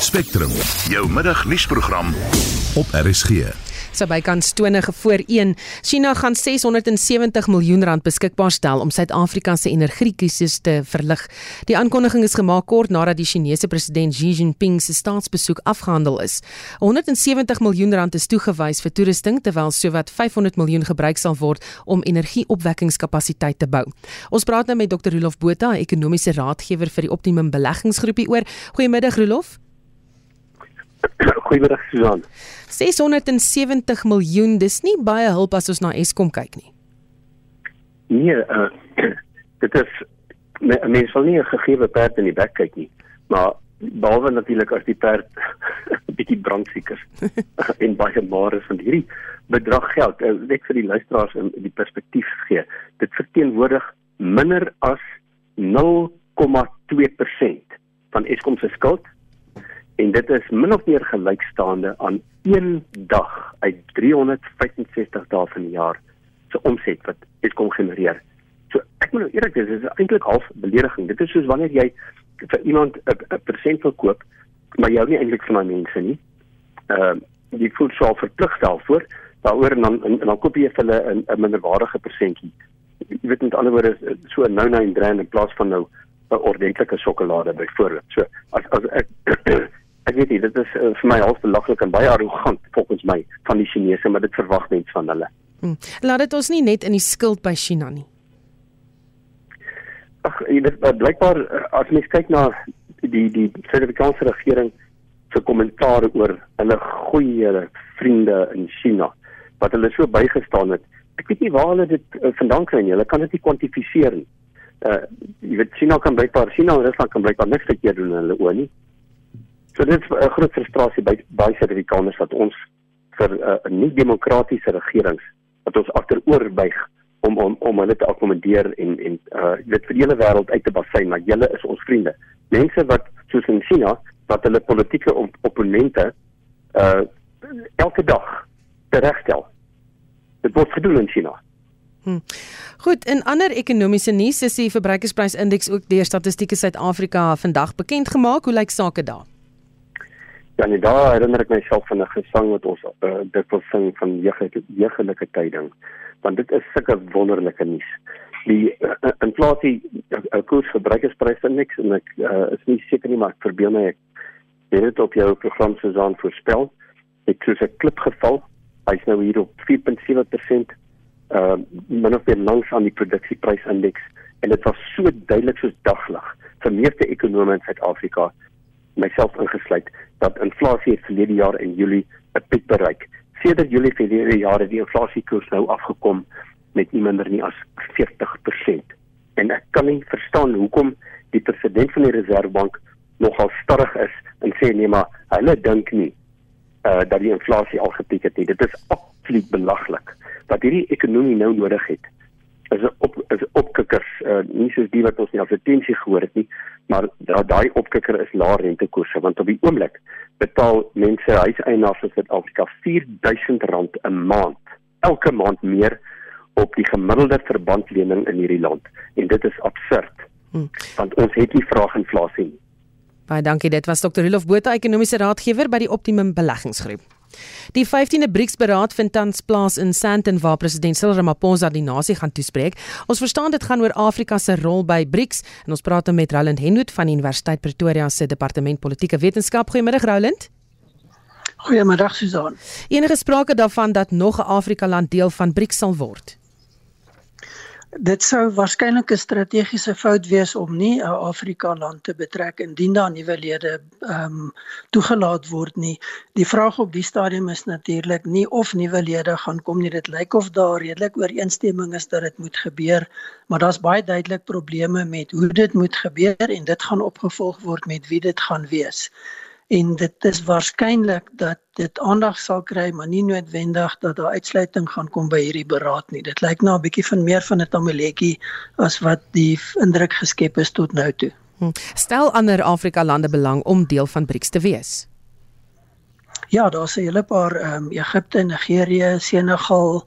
Spectrum, jou middagnuusprogram op RSG so bykans 20 voor 1. China gaan 670 miljoen rand beskikbaar stel om Suid-Afrika se energiekrisis te verlig. Die aankondiging is gemaak kort nadat die Chinese president Xi Jinping se staatsbesoek afgehandel is. 170 miljoen rand is toegewys vir toerusting terwyl sowat 500 miljoen gebruik sal word om energieopwekkingskapasiteit te bou. Ons praat nou met Dr. Rolof Botha, ekonomiese raadgewer vir die Optimum Beleggingsgroepie oor. Goeiemiddag Rolof. [coughs] Goeiemiddag Susan. 670 miljoen, dis nie baie hulp as ons na Eskom kyk nie. Nee, uh, [coughs] dit is 'n mens wil nie 'n gegee perd in die bek kyk nie, maar behalwe natuurlik as die perd 'n [laughs] bietjie brandsiek is [laughs] en baie maar is van hierdie bedrag geld, uh, net vir die luisteraars in die perspektief gee. Dit verteenwoordig minder as 0,2% van Eskom se skuld en dit is min of meer gelykstaande aan een dag uit 365 dae van die jaar se omset wat Eskom genereer. So ek moet nou eerlik wees, dit is eintlik half belediging. Dit is soos wanneer jy vir iemand 'n persent wil koop, maar jy hou nie eintlik van daai mense nie. Ehm uh, jy voel so verplig daarvoor, daaroor en dan en, en dan koop jy vir hulle 'n 'n minderwaardige persentjie. Jy weet met ander woorde so 'n nou-nou en dran in plaas van nou 'n ordentlike sjokolade byvoorbeeld. So as as ek ek weet nie, dit is uh, vir my half belaglik en baie arrogant volgens my van die Chinese, maar dit verwag mens van hulle. Hmm. Laat dit ons nie net in die skuld by China nie. Ag, dit uh, blykbaar uh, as mens kyk na die die Suid-Afrikaanse regering se kommentaar oor hulle goeie vriende in China wat hulle so bygestaan het. Ek weet nie waar hulle dit uh, vandaan kry nie. Hulle kan dit nie kwantifiseer nie. Uh jy weet China kan blykbaar China en Rusland kan blykbaar niks verkeerd doen in hulle oë nie. So dit is 'n groot frustrasie by baie Suid-Afrikaners dat ons vir 'n uh, nie demokratiese regerings wat ons agteroor buig om om om hulle te akkommodeer en en uh dit vir die hele wêreld uit te basyn maar julle is ons vriende. Mense wat soos in China wat hulle politieke op opponente uh elke dag teregstel. Dit word gedoen in China. Hm. Goed, in ander ekonomiese nuus is die verbruikersprysindeks ook deur Statistieke Suid-Afrika vandag bekend gemaak. Hoe lyk sake daar? Ja, nee, daar herinner ek myself van 'n gesang wat ons uh, dikwels sing van jeugelike tyding. Want dit is sulke wonderlike nuus. Die uh, inflasie, 'n uh, koers verbruikersprysindeks en ek uh, is nie seker nie maar ek verbeel my ek het dit op jou program Susan voorspel. Dit het 'n klip geval. Hy's nou hier op 4.7% uh min of meer langs aan die produksieprysindeks en dit was so duidelik soos daglig vir meeste ekonome in Suid-Afrika myself ingesluit dat inflasie het verlede jaar in Julie 'n piek bereik. Sedert Julie verlede jaar het die inflasiekoers nou afgekom met nie minder nie as 40%. En ek kan nie verstaan hoekom die president van die Reserwebank nogal starrig is en sê nee maar hulle dink nie uh dat die inflasie al gepiek het nie. Dit is absoluut belaglik wat hierdie ekonomie nou nodig het is 'n op is opkikkers uh, nie soos die wat ons nie advertensie gehoor het nie maar daai opkikker is lae rentekoerse want op die oomblik betaal mense huiseienaars in Suid-Afrika R4000 'n maand elke maand meer op die gemiddelde verbandlening in hierdie land en dit is absurd hmm. want ons het nie vraaginflasie nie Baie dankie dit was Dr. Rolof Botha ekonomiese raadgewer by die Optimum Beleggingsgroep Die 15de BRICS-beraad vind tans plaas in Sandton waar president Cyril Ramaphosa die nasie gaan toespreek. Ons verstaan dit gaan oor Afrika se rol by BRICS en ons praat met Roland Henwood van Universiteit Pretoria se Departement Politieke Wetenskap. Goeiemôre Roland. Goeiemôre Susan. Enige sprake daarvan dat nog 'n Afrika land deel van BRICS sal word? Dit sou waarskynlik 'n strategiese fout wees om nie 'n Afrika land te betrek indien daar nuwe lede ehm um, toegelaat word nie. Die vraag op die stadium is natuurlik nie of nuwe lede gaan kom nie. Dit lyk of daar redelik ooreenstemming is dat dit moet gebeur, maar daar's baie duidelik probleme met hoe dit moet gebeur en dit gaan opgevolg word met wie dit gaan wees en dit is waarskynlik dat dit aandag sal kry maar nie noodwendig dat daar uitsluiting gaan kom by hierdie beraad nie. Dit lyk na 'n bietjie van meer van 'n tameletjie as wat die indruk geskep is tot nou toe. Hm. Stel ander Afrika lande belang om deel van BRICS te wees. Ja, daar's 'n hele paar ehm um, Egipte, Nigerië, Senegal,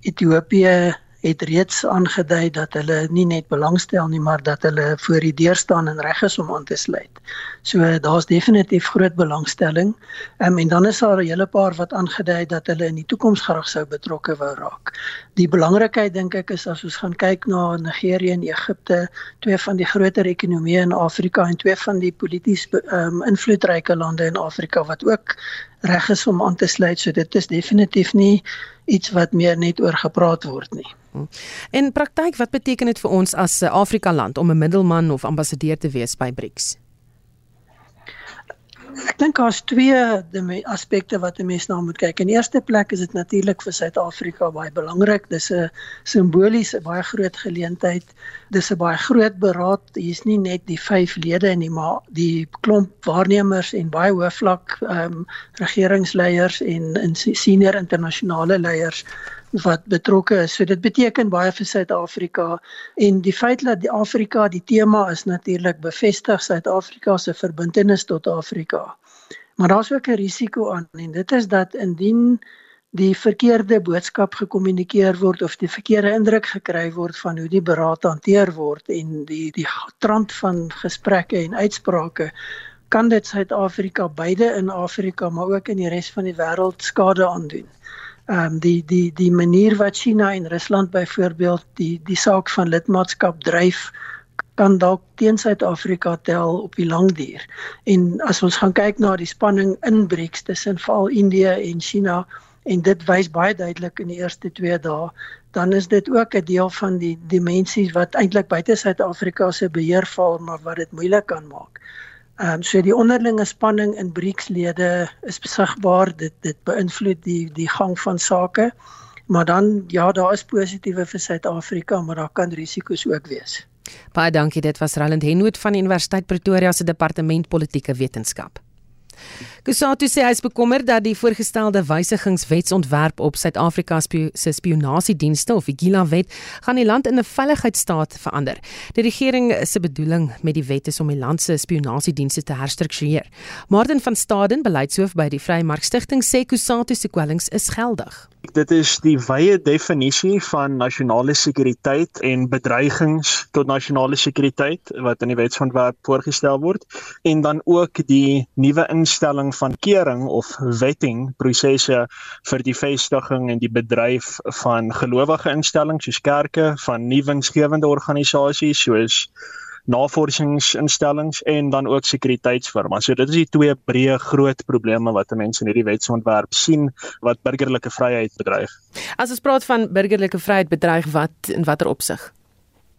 Ethiopië, het reeds aangedui dat hulle nie net belangstel nie, maar dat hulle voor die deur staan en reg is om aan te sluit. So daar's definitief groot belangstelling. Um, en dan is daar 'n hele paar wat aangedui dat hulle in die toekoms graag sou betrokke wou raak. Die belangrikheid dink ek is as ons gaan kyk na Nigerië en Egipte, twee van die groter ekonomieë in Afrika en twee van die polities um, invloedryke lande in Afrika wat ook reg is om aan te sluit. So dit is definitief nie iets wat meer net oor gepraat word nie. In praktyk, wat beteken dit vir ons as 'n Afrika land om 'n middelman of ambassadeur te wees by BRICS? Ek dink daar's twee aspekte wat 'n mens na moet kyk. In eerste plek is dit natuurlik vir Suid-Afrika baie belangrik. Dis 'n simboliese baie groot geleentheid. Dis 'n baie groot beraad. Hier's nie net die 5 lede nie, maar die klomp waarnemers en baie hoë vlak ehm um, regeringsleiers en, en senior internasionale leiers wat betrokke is. So dit beteken baie vir Suid-Afrika en die feit dat die Afrika die tema is natuurlik bevestig Suid-Afrika se verbintenis tot Afrika. Maar daar's ook 'n risiko aan en dit is dat indien die verkeerde boodskap gekommunikeer word of die verkeerde indruk gekry word van hoe die beraad hanteer word en die die trant van gesprekke en uitsprake kan dit Suid-Afrika beide in Afrika maar ook in die res van die wêreld skade aandoen ehm um, die die die manier wat China en Rusland byvoorbeeld die die saak van lidmaatskap dryf kan dalk teen Suid-Afrika tel op die lang duur. En as ons gaan kyk na die spanning in BRICS tussen veral Indië en China en dit wys baie duidelik in die eerste 2 dae, dan is dit ook 'n deel van die dimensies wat eintlik buite Suid-Afrika se beheer val, maar wat dit moeilik kan maak. Ehm um, so die onderlinge spanning in BRICS-lede is besigbaar. Dit dit beïnvloed die die gang van sake. Maar dan ja, daar is positiewe vir Suid-Afrika, maar daar kan risiko's ook wees. Baie dankie. Dit was Roland Henwood van die Universiteit Pretoria se Departement Politieke Wetenskap. Kusatu sê hy is bekommerd dat die voorgestelde wysigingswetsontwerp op Suid-Afrika se spionasiedienste of die Gila-wet gaan die land in 'n veiligheidsstaat verander. Die regering se bedoeling met die wet is om die land se spionasiedienste te herstruktureer. Martin van Staden, beleidshoof by die Vrymark Stichting, sê Kusatu se kwellings is geldig. Dit is die wye definisie van nasionale sekuriteit en bedreigings tot nasionale sekuriteit wat in die wetsontwerp voorgestel word en dan ook die nuwe instelling van kering of wetting prosesse vir die vestiging en die bedryf van gelowige instellings soos kerke, van nuwensgewende organisasies soos navorsingsinstellings en dan ook sekuriteitsfirmas. So dit is die twee breë groot probleme wat mense in hierdie wetsontwerp sien wat burgerlike vryheid bedreig. As ons praat van burgerlike vryheid bedreig, wat in watter opsig?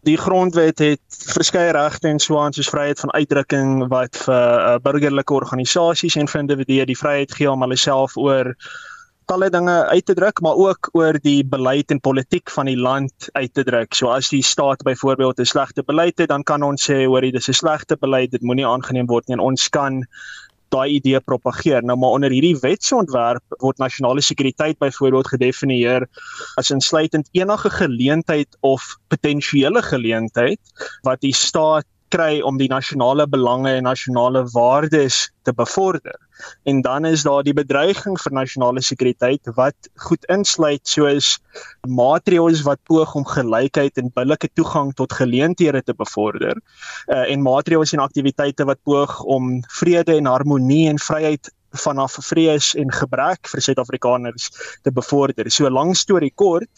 Die grondwet het verskeie regte en soaan soos vryheid van uitdrukking wat vir uh, burgerlike organisasies en vir individue die vryheid gee om hulle self oor talle dinge uit te druk, maar ook oor die beleid en politiek van die land uit te druk. So as die staat byvoorbeeld 'n slegte beleid het, dan kan ons sê hoor, dit is 'n slegte beleid, dit moenie aangeneem word nie en ons kan daai idee propageer. Nou maar onder hierdie wetsontwerp word nasionale sekuriteit byvoorbeeld gedefinieer as insluitend enige geleentheid of potensiële geleentheid wat die staat kry om die nasionale belange en nasionale waardes te bevorder. En dan is daar die bedreiging vir nasionale sekuriteit wat goed insluit soos maatreëls wat poog om gelykheid en billike toegang tot geleenthede te bevorder uh, en maatreëls en aktiwiteite wat poog om vrede en harmonie en vryheid vanaf vrees en gebrek vir Suid-Afrikaners te bevorder. So lank storie kort,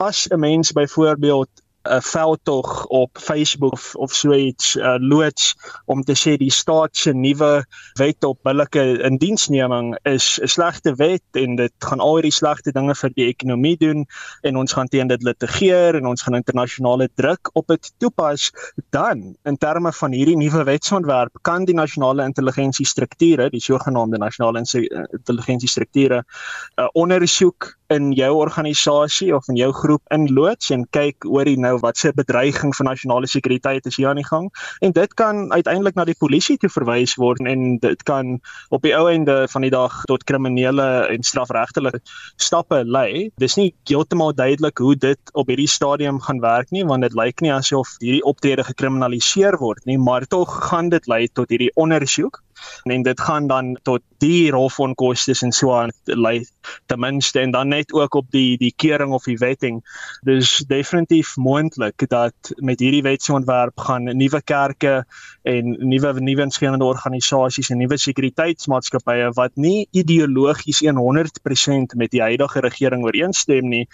as 'n mens byvoorbeeld 'n veldtog op Facebook of, of so iets uh, loods om te sê die staat se nuwe wet op billike indiensneming is 'n slegte wet en dit gaan al hierdie slegte dinge vir die ekonomie doen en ons gaan teen dit litigeer en ons gaan internasionale druk op dit toepas. Dan in terme van hierdie nuwe wetsontwerp kan die nasionale intelligensiestrukture die sogenaamde nasionale intelligensiestrukture uh, ondersoek in jou organisasie of in jou groep inloods en kyk oor die nou wat se bedreiging vir nasionale sekuriteit is hier aan die gang en dit kan uiteindelik na die polisie toe verwys word en dit kan op die ou einde van die dag tot kriminele en strafregtelike stappe lei. Dis nie heeltemal duidelik hoe dit op hierdie stadium gaan werk nie want dit lyk nie asof hierdie optrede gekriminaliseer word nie, maar tog gaan dit lei tot hierdie ondersoek en dit gaan dan tot die rolfonkoste en so aan lei ten minste en dan net ook op die die kering of die wetting. Dus definitief moontlik dat met hierdie wetsontwerp gaan nuwe kerke en nuwe nuwe insgewende organisasies en nuwe sekuriteitsmaatskappye wat nie ideologies 100% met die huidige regering ooreenstem nie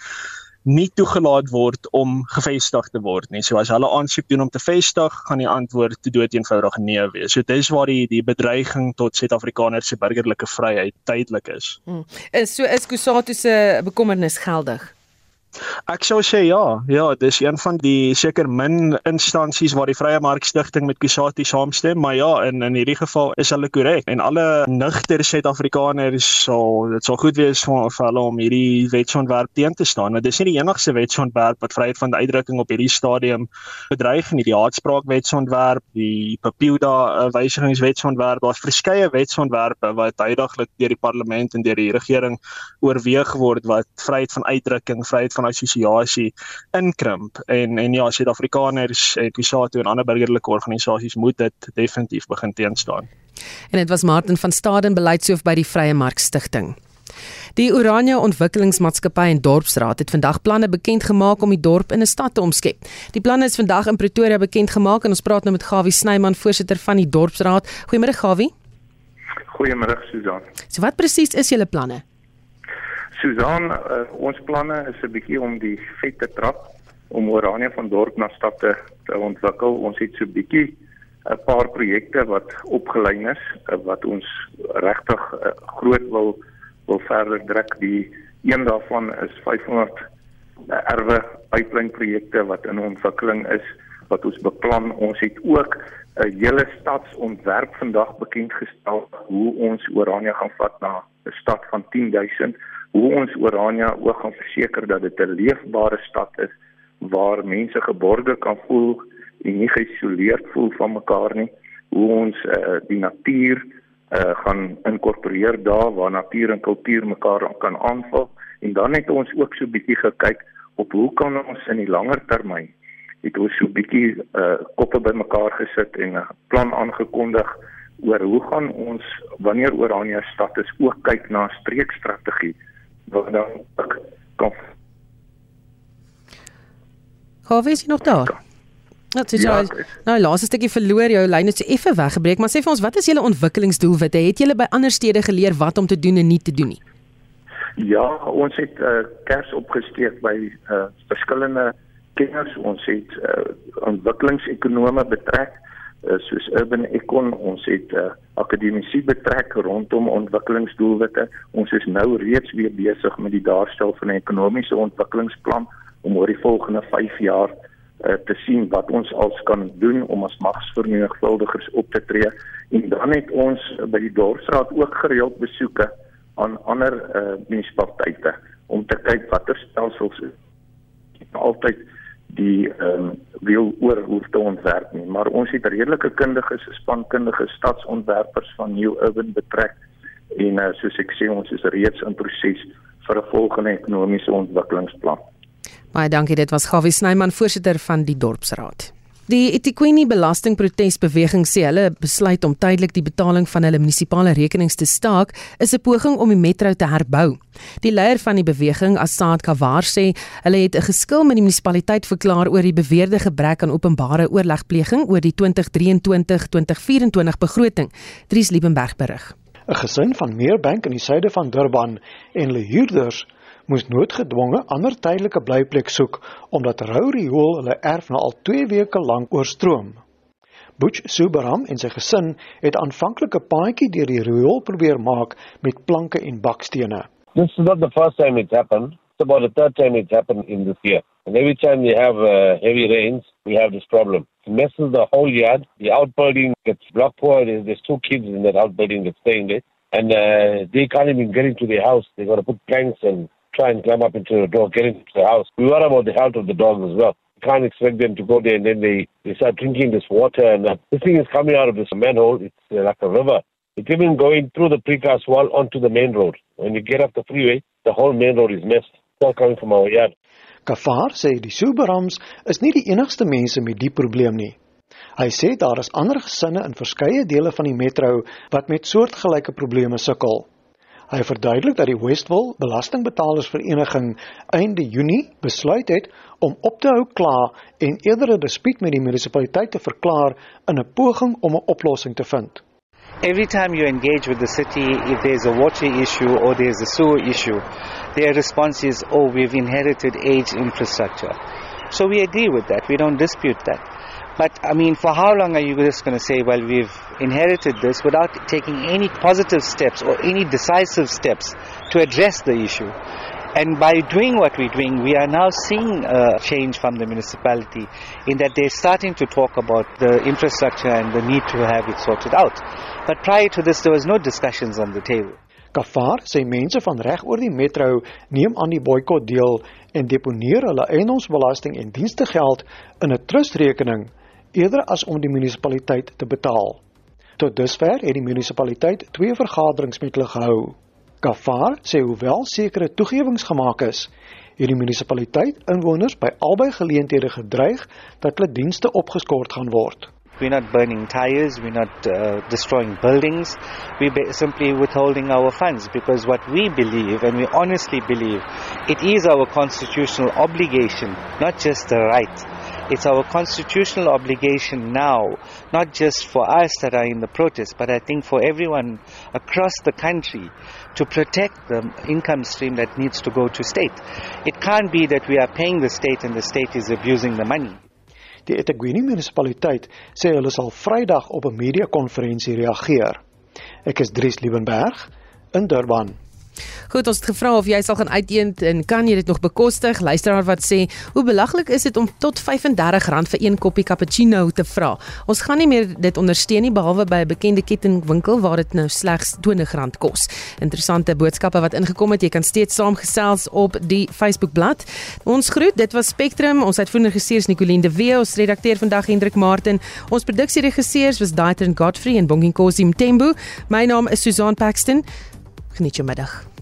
nie toegelaat word om gevestig te word nie. So as hulle aansoek doen om te vestig, gaan die antwoord te dood eenvoudig nee wees. So dis waar die die bedreiging tot Suid-Afrikaners se burgerlike vryheid tydelik is. Hmm. Is so is Kusatu se bekommernis geldig? Ek sou sê ja, ja, dis een van die seker min instansies waar die Vrye Mark Stichting met Kusati saamstem, maar ja, in in hierdie geval is hulle korrek en alle nugter Suid-Afrikaners sal dit sal goed wees vir, vir hulle om hierdie wetsontwerp teen te staan. Want dis nie die enigste wetsontwerp wat vryheid van uitdrukking op hierdie stadium bedreig nie. Die haatspraak wetsontwerp, die Papiuda uh, wysigingswetsontwerp, daar's verskeie wetsontwerpe wat heidaglik deur die parlement en deur die regering oorweeg word wat vryheid van uitdrukking, vryheid van assosiasie inkrimp en en ja Suid-Afrikaners en Kusatu en ander burgerlike organisasies moet dit definitief begin teenstaan. En dit was Martin van Staden beleidshoof by die Vrye Mark Stichting. Die Oranje Ontwikkelingsmaatskappy en Dorpsraad het vandag planne bekend gemaak om die dorp in 'n stad te omskep. Die planne is vandag in Pretoria bekend gemaak en ons praat nou met Gawie Snyman, voorsitter van die Dorpsraad. Goeiemôre Gawie. Goeiemôre Susan. So wat presies is julle planne? Susan, uh, ons planne is 'n bietjie om die vet te trap om Oranje van dorp na stad te, te ontwikkel. Ons het so 'n bietjie 'n paar projekte wat opgelyn is uh, wat ons regtig uh, groot wil wil verder druk. Die een daarvan is 500 uh, erwe pipeline projekte wat in ontwikkeling is wat ons beplan. Ons het ook 'n hele stadsontwerp vandag bekend gestel hoe ons Oranje gaan vat na 'n stad van 10000 hoe ons Orania ook gaan verseker dat dit 'n leefbare stad is waar mense geborge kan voel en nie geïsoleerd voel van mekaar nie. Hoe ons uh, die natuur uh gaan inkorporeer daar waar natuur en kultuur mekaar kan aanvul en dan het ons ook so bietjie gekyk op hoe kan ons in die langer termyn het ons so bietjie uh koppe bymekaar gesit en 'n plan aangekondig oor hoe gaan ons wanneer Oranje stad is ook kyk na streekstrategie wat dan ook kan Hoe is jy nog daar? Wat sê jy? Ja, nou, laaste stukkie verloor jou lyn het so effe weggebreek, maar sê vir ons, wat is julle ontwikkelingsdoelwitte? Het julle by ander stede geleer wat om te doen en nie te doen nie? Ja, ons het uh, kers opgesteek by uh, verskillende kenners. Ons het uh, ontwikkelingsekonome betrek soos Urban Econ. Ons het uh, akademici betrek rondom ontwikkelingsdoelwitte. Ons is nou reeds weer besig met die daarstel van 'n ekonomiese ontwikkelingsplan om oor die volgende 5 jaar uh, te sien wat ons als kan doen om as magsvermenigvuldigers op te tree en dan het ons by die dorpsraad ook gereeld besoeke aan ander uh, munisipaliteite om te kyk watter stelsels altyd die ehm um, wil oor hoef te ontwerp nie maar ons het redelike kundiges spankundige stadsontwerpers van New Urban betrek en uh, soos ek sê ons is reeds in proses vir 'n volgende ekonomiese ontwikkelingsplan Baie dankie, dit was Gawie Snyman, voorsitter van die dorpsraad. Die eThekwini belastingprotesbeweging sê hulle besluit om tydelik die betaling van hulle munisipale rekenings te staak is 'n poging om die metro te herbou. Die leier van die beweging, Asad Kawar, sê hulle het 'n geskil met die munisipaliteit verklaar oor die beweerde gebrek aan openbare oorlegpleging oor die 2023-2024 begroting. Dries Liebenberg berig. 'n Gesin van Meerbank in die suide van Durban en hulle huurders moes noodgedwonge ander tydelike blyplek soek omdat rou riool hulle erf na al 2 weke lank oorstroom. Butch Subaram en sy gesin het aanvanklik 'n paadjie deur die riool probeer maak met planke en bakstene. This is not the first time it's happened. It's about the third time it's happened in this year. And every time we have uh, heavy rains, we have this problem. It messes the whole yard. The outbuilding gets blocked for. There's, there's two kids in that outbuilding that's staying there. And uh, they can't even get into their house. They've got to put planks and try and climb up into the door, get into the house. We worry about the health of the dogs as well. You can't expect them to go there and then they, they start drinking this water. And uh, this thing is coming out of this manhole. It's uh, like a river. It's even going through the precast wall onto the main road. When you get off the freeway, the whole main road is messed. It's all coming from our yard. Kafar sê die Subarams is nie die enigste mense met die probleem nie. Hy sê daar is ander gesinne in verskeie dele van die metro wat met soortgelyke probleme sukkel. Hy verduidelik dat die Westville Belastingbetalersvereniging einde Junie besluit het om op te hou kla en eerder 'n dispuut met die munisipaliteit te verklaar in 'n poging om 'n oplossing te vind. Every time you engage with the city, if there's a water issue or there's a sewer issue, their response is, oh, we've inherited aged infrastructure. So we agree with that. We don't dispute that. But I mean, for how long are you just going to say, well, we've inherited this without taking any positive steps or any decisive steps to address the issue? And by doing what we're doing, we are now seeing a change from the municipality in that they're starting to talk about the infrastructure and the need to have it sorted out. But prior to this, there was no discussions on the table. Kafar sê mense van reg oor die metro neem aan die boikot deel en deponeer hulle eiendomsbelasting en dienstegeld in 'n trustrekening eerder as om die munisipaliteit te betaal. Tot dusver het die munisipaliteit twee vergaderings met hulle gehou. Kafar sê hoewel sekere toegewings gemaak is, het die munisipaliteit inwoners by albei geleenthede gedreig dat hulle dienste opgeskort gaan word. We're not burning tires, we're not uh, destroying buildings, we're simply withholding our funds because what we believe, and we honestly believe, it is our constitutional obligation, not just a right, It's our constitutional obligation now, not just for us that are in the protest, but I think for everyone across the country to protect the income stream that needs to go to state. It can't be that we are paying the state and the state is abusing the money. Die eThekwini munisipaliteit sê hulle sal Vrydag op 'n media konferensie reageer. Ek is Dries Liebenberg in Durban. Goed, ons het gevra of jy sal gaan uiteend en kan jy dit nog bekostig? Luisteraar wat sê, hoe belaglik is dit om tot R35 vir een koppie cappuccino te vra? Ons gaan nie meer dit ondersteun nie behalwe by 'n bekende kettingwinkel waar dit nou slegs R20 kos. Interessante boodskappe wat ingekom het. Jy kan steeds saamgesels op die Facebook-blad. Ons groet, dit was Spectrum. Ons uitvoerende regisseur is Nicoline de Wee, ons redakteur vandag Hendrik Martin. Ons produksieregisseurs was Daitron Godfrey en Bonginkosi Mtembu. My naam is Susan Paxton. Geniet jou middag.